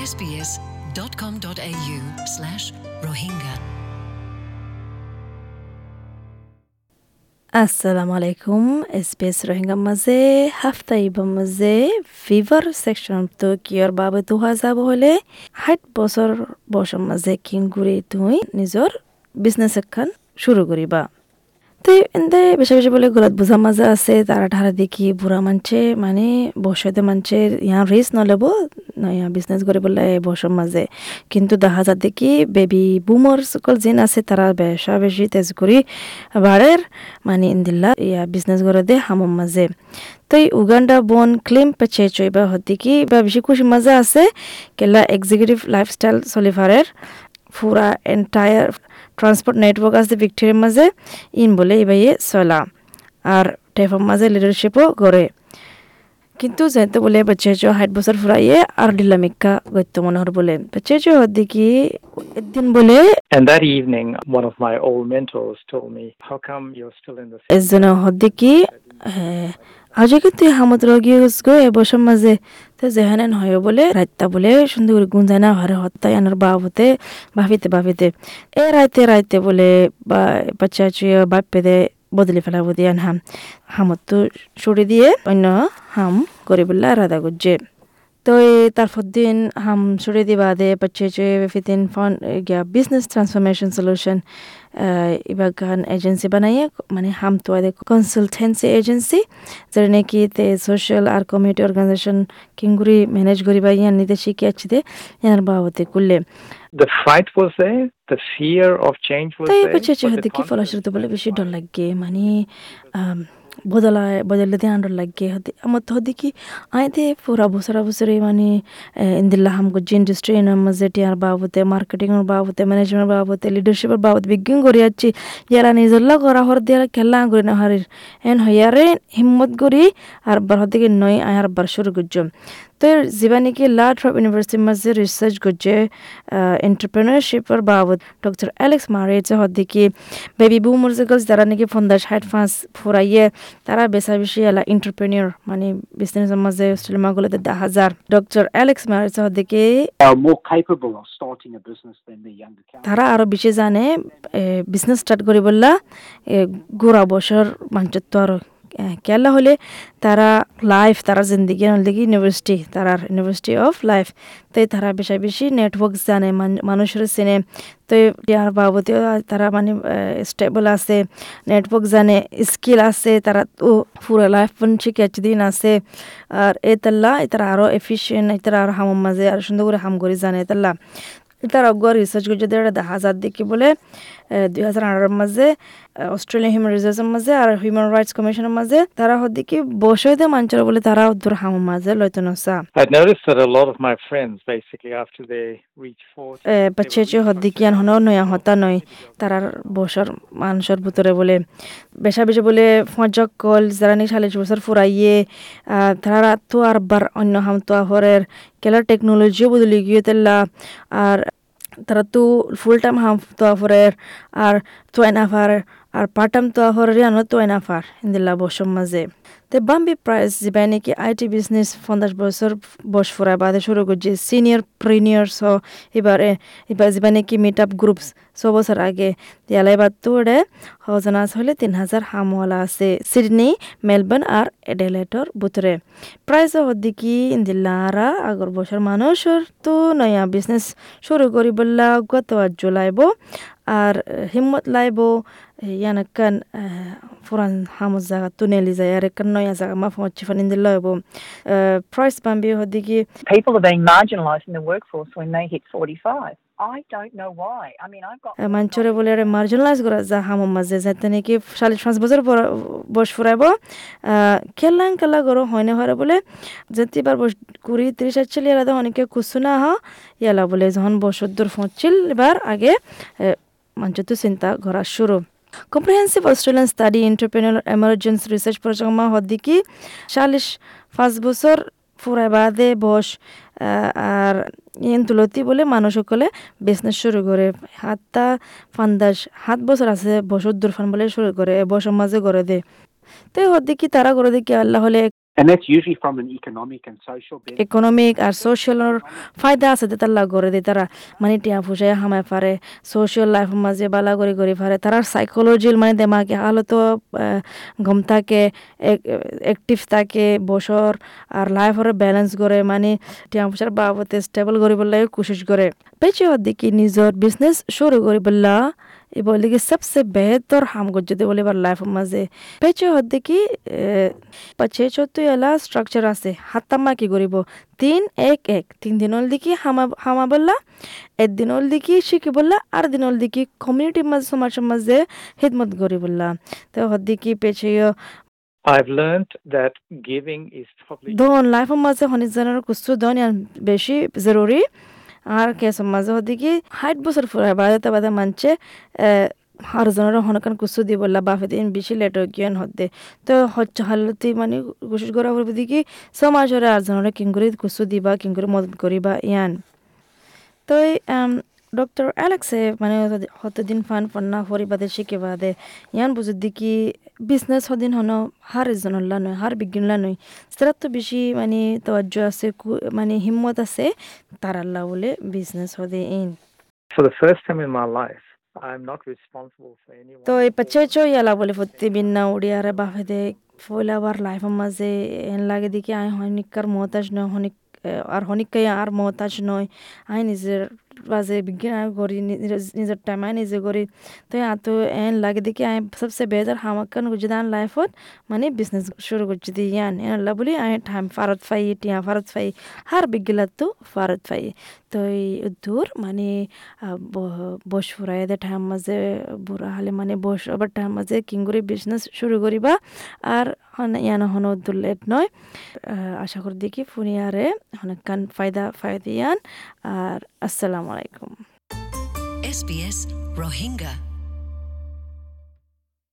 sbs.com.au slash rohingya. assalomu alaykum sbs Rohingya মাঝে হাফতা ইবা মাঝে fever section তো কিয়র বাবে দু হাজাব হলে ষাট বছর বছর মাঝে কিন ঘুরি তুই নিজর বিজনেস এখন শুরু করিবা তো এতে বেশি বেশি বলে গলত বোঝা মাজা আছে তারা ঠারা দেখি বুড়া মানছে মানে বসতে মানছে ইয়া রিস্ক নলেব ইয়া বিজনেস করে বলে বসর মাঝে কিন্তু দেখা যায় দেখি বেবি বুমর সকল জিন আছে তারা বেশা বেশি তেজ করি বাড়ের মানে ইন্দিল্লা ইয়া বিজনেস করে দে হামম মাঝে। তো এই উগান্ডা বন ক্লেম পেছে চইবা হতে কি বা বেশি খুশি মজা আছে, কেলা এক্সিকিউটিভ লাইফস্টাইল সলিফারের পুরা এন্টায়ার ট্রান্সপোর্ট নেটওয়ার্ক আছে ভিক্টোরিয়ার মাঝে, ইন বলে ইবাইয়ে চলা। আর টেফার মাঝে লিডারশিপও করে কিন্তু যেহেতু বলে বাচ্চা চো ষাট বছর ফুরাইয়ে আর ডিলামিকা গত্য মনোহর বলে। বাচ্চা চো দেখি একদিন বলে And that evening, one of my old mentors told me, How come you're still in the এজন হদ্দিকি আজ কিন্তু হামত রগি গো এবছর মাঝে তো যেহানে নহয় বলে রাইতা বলে সুন্দর করে গুঞ্জায় না হারে হত্যায় আনার বাবতে ভাবিতে ভাবিতে এ রাইতে রাইতে বলে বা বাচ্চা চুয়ে বাপ্পে দে বদলি ফেলা দিয়ে হাম। হামত সরে দিয়ে অন্য হাম করে বললে রাধা গুজ্জে। তো দিন হাম সরে দিবা দে বাচ্চা চুয়ে ফিতিন ফন গিয়া বিজনেস ট্রান্সফরমেশন সলিউশন এবার গান এজেন্সি বানাইয়ে মানে হাম তো আদে কনসালটেন্সি এজেন্সি যেটা নাকি তে সোশ্যাল আর কমিউনিটি অর্গানাইজেশন কিংগুরি ম্যানেজ করিবা ইয়ান নিতে শিখে আছে দে ইয়ার বাবতে করলে The fright was there, the fear of change was তাই there. but চেহারা the দেখি ফলাশ্রুত বলে বেশি ডর লাগে মানে বদলায় বদলে দিয়ে ডর লাগে হতে। আমার তো হদি কি, আয় দে পুরা বছরা বছরে মানে ইন্দিল্লা হাম গজ্জি ইন্ডাস্ট্রি এর মাঝে টিয়ার বাবতে মার্কেটিং এর বাবতে ম্যানেজমেন্ট বাবতে লিডারশিপের বাবতে, বিজ্ঞান করে যাচ্ছি ইয়ারা নিজল্লা করা হর দিয়া খেলা করে না হারির। এন হইয়ারে হিম্মত করি এর জীবা নাকি লাট অফ ইউনিভার্সিটির মাঝে রিসার্চ করছে এন্টারপ্রেনারশিপের বাবদ ডক্টর অ্যালেক্স মারেছে হদিকে বেবি বুমার গার্লস যারা নাকি ফন্দাস হাইট ফাঁস ফুরাইয়ে তারা বেশা বেশি এলা এন্টারপ্রেনিয়র মানে বিজনেসের মাঝে অস্ট্রেলিয়া দেখা হাজার। ডক্টর অ্যালেক্স মারেছে হদিকে. তারা আরও বেশি জানে বিজনেস স্টার্ট করি বললা গোড়া বছর মানচত্ব আরও কেলা হলে তারা লাইফ তারা জিন্দিগি নলদিকে ইউনিভার্সিটি তারার ইউনিভার্সিটি অফ লাইফ তাই তারা বেশি বেশি নেটওয়ার্ক জানে, মান- মানুষের চিনে। তো ইয়ার বাবতেও তারা মানে স্টেবল আছে নেটওয়ার্ক জানে স্কিল আছে, তারা তো পুরো লাইফ শিখে দিন আছে। আর এ তাল্লা তারা আরও এফিসিয়েন্ট তারা আরও হামের মাঝে আর সুন্দর করে হাম করে জানে তাল্লা। তার অজ্ঞ রিসার্চ করছে এটা দেখা যার দেখি বলে দুই হাজার আঠারোর মাঝে অস্ট্রেলিয়ান হিউম্যান রিসার্চের মাঝে আর হিউম্যান রাইটস কমিশনের মাঝে তারা হদিকে বসে মাঞ্চর বলে তারা দূর হামের মাঝে লইতো নসা I noticed that a lot of my friends, basically, after they reach 40, they বাচ্চা were চে হদিকিয়ান হন নয়া হতা নয়। তারার বসর মানুষের ভিতরে বলে বেশা বেশি বলে ফজক কল যারা নি চাল্লিশ বছর ফুরাইয়ে তারা তো আর বার অন্য হাম তো হরের কেলার টেকনোলজিও বদলি গিয়ে তেল্লা আর তারা তো ফুল টাইম হাফ তো আর অ্যান্ড হাফ আর পার্ট টাইম তো হরের আনো তো এনাফার ইন্দিল্লা বসর মাঝে। তে বাম্বি প্রাইস যিবাই নাকি আইটি বিজনেস পঞ্চাশ বছর বয়স ফুরাই বাদে শুরু করছে সিনিয়র প্রিনিয়র স এবারে, এবার যিবা নাকি মিট আপ গ্রুপস ছ বছর আগে। ইয়ালা এবার তোরে হজনা হলে তিন হাজার হামওয়ালা আছে, সিডনি, মেলবোর্ন আর এডেলেটর ভিতরে প্রাইস হদ্দিকি ইন্দিল্লারা আগর বছর মানুষের তো নয়া বিজনেস শুরু করি বললা গত জুলাইব, আর হিম্মত লাইব যায় আর একান নয়া জায়গা মা ফমচ্ছি ফানিন দিল্লা হইব প্রাইস বাম্বি হদ্দিকি people are being marginalised in the workforce when they hit 45. I don't know why. I mean, I've got. মাঞ্চরে বলে আরে মার্জিনালাইজ করা যা হামর মাঝে যাতে নাকি চাল্লিশ পাঁচ বছর বয়স ফুরাইব খেলাং খেলা করো হয় না হয় বলে যেতে এবার বস কুড়ি ত্রিশ আচ্ছিল ইয়ালা অনেকে কুসু না হ ইয়ালা বলে যখন বছর দূর পৌঁছিল এবার আগে মাঞ্চ তো চিন্তা করা শুরু comprehensive Australian study entrepreneur emergence research program হদ্দিকি চাল্লিশ পাঁচ বছর ফুরাই বাদে বস আর ইন তুলতি বলে মানুষ সকলে বিজনেস শুরু করে। হাতটা ফান্দাস সাত বছর আছে বছর দূর ফান বলে শুরু করে বছর মাঝে করে দে। তো হদ্দিকি তারা করে দেখি আল্লাহ হলে ইকোনমিক আর সোশ্যালর ফায়দা আছে তারা করে দিয়ে তারা মানে টিয়া ফুসাই হামায় পারে সোশ্যাল লাইফ মাঝে বালা করে করে পারে তারার সাইকোলজির মানে দেমাগে হালত গম থাকে অ্যাক্টিভ থাকে বছর আর লাইফের ব্যালেন্স করে মানে টিয়া ফুসার বাবতে স্টেবল করিবলৈ কোশিশ করে। পেছে দেখি নিজর বিজনেস শুরু করিবলা এবার লিগে সবসে বেহতর হাম যদি বলে এবার লাইফের মাঝে। পেছে দেখি পাছে চতুই এলা স্ট্রাকচার আছে। হাত্তাম্মা কি করিব? তিন এক এক। তিন দিন হল দেখি হামা হামা বললা একদিন হল দেখি শিখি বললা আর দিন হল দেখি কমিউনিটির মাঝে সমাজের মাঝে হিদমত করি বললা। তো হদ দেখি পেছে I've learned that giving is probably মাঝে হনিজনের কুস্তু দন ইয়ান বেশি জরুরি। আর কেসের মাঝে হদি কি ষাট বছর ফুরায়, বাদে বাদে মানছে হারজনের হনকান কুসু দি বললা বাফে দিন বেশি লেট জ্ঞান হদ্দে। তো হচ্ছে হালতি মানে কোশিশ করা করবে দেখি সমাজের আরজনের কিং করে কুসু দিবা কিং করে মদত করিবা, ইয়ান। তো ডক্টর অ্যালেক্সে মানে হতদিন ফান ফন্না হরিবাদে শিখে বাদে, ইয়ান বুঝে দেখি বিজনেস হদিন হন হার এজনল্লা নয় হার বিজ্ঞানলা নয় সেটার তো বেশি মানে তওয়াজ্য আছে মানে হিম্মত আছে তারাল্লা বলে বিজনেস হদে ইন for the first time in my life. I'm not responsible for anyone. তো এই পাচ্ছে চো ইয়ালা বলে ফতি বিন্না উড়িয়ারে বাফে দে ফইলা আবার লাইফের মাঝে এন লাগে দেখি আই হনিকার মহতাজ নয় হনিক আর হনিকাই আর মহতাজ নয় আই নিজের বাজে বিজ্ঞান করি নিজ- নিজের টাইম আই নিজে করি। তো আত এন লাগে দেখি আই সবসে বেহতর হামাকান গুজে দান লাইফত মানে বিজনেস শুরু করছি দি ইয়ান। এন বলি আই টাইম ফারত ফাই, টিয়া ফারত ফাই, হার বিজ্ঞলাত তো ফারত ফাই। তো এই দূর মানে বস ফুরাই দে টাইম মাঝে, বুড়া হলে মানে বস, আবার টাইম মাঝে কিং করে বিজনেস শুরু করিবা। আর ইয়ান হন দূর লেট নয়। আশা করি দেখি ফুনিয়ারে অনেকখান ফায়দা ফায়দা ইয়ান। আর আসসালামু আলাইকুম SBS Rohingya.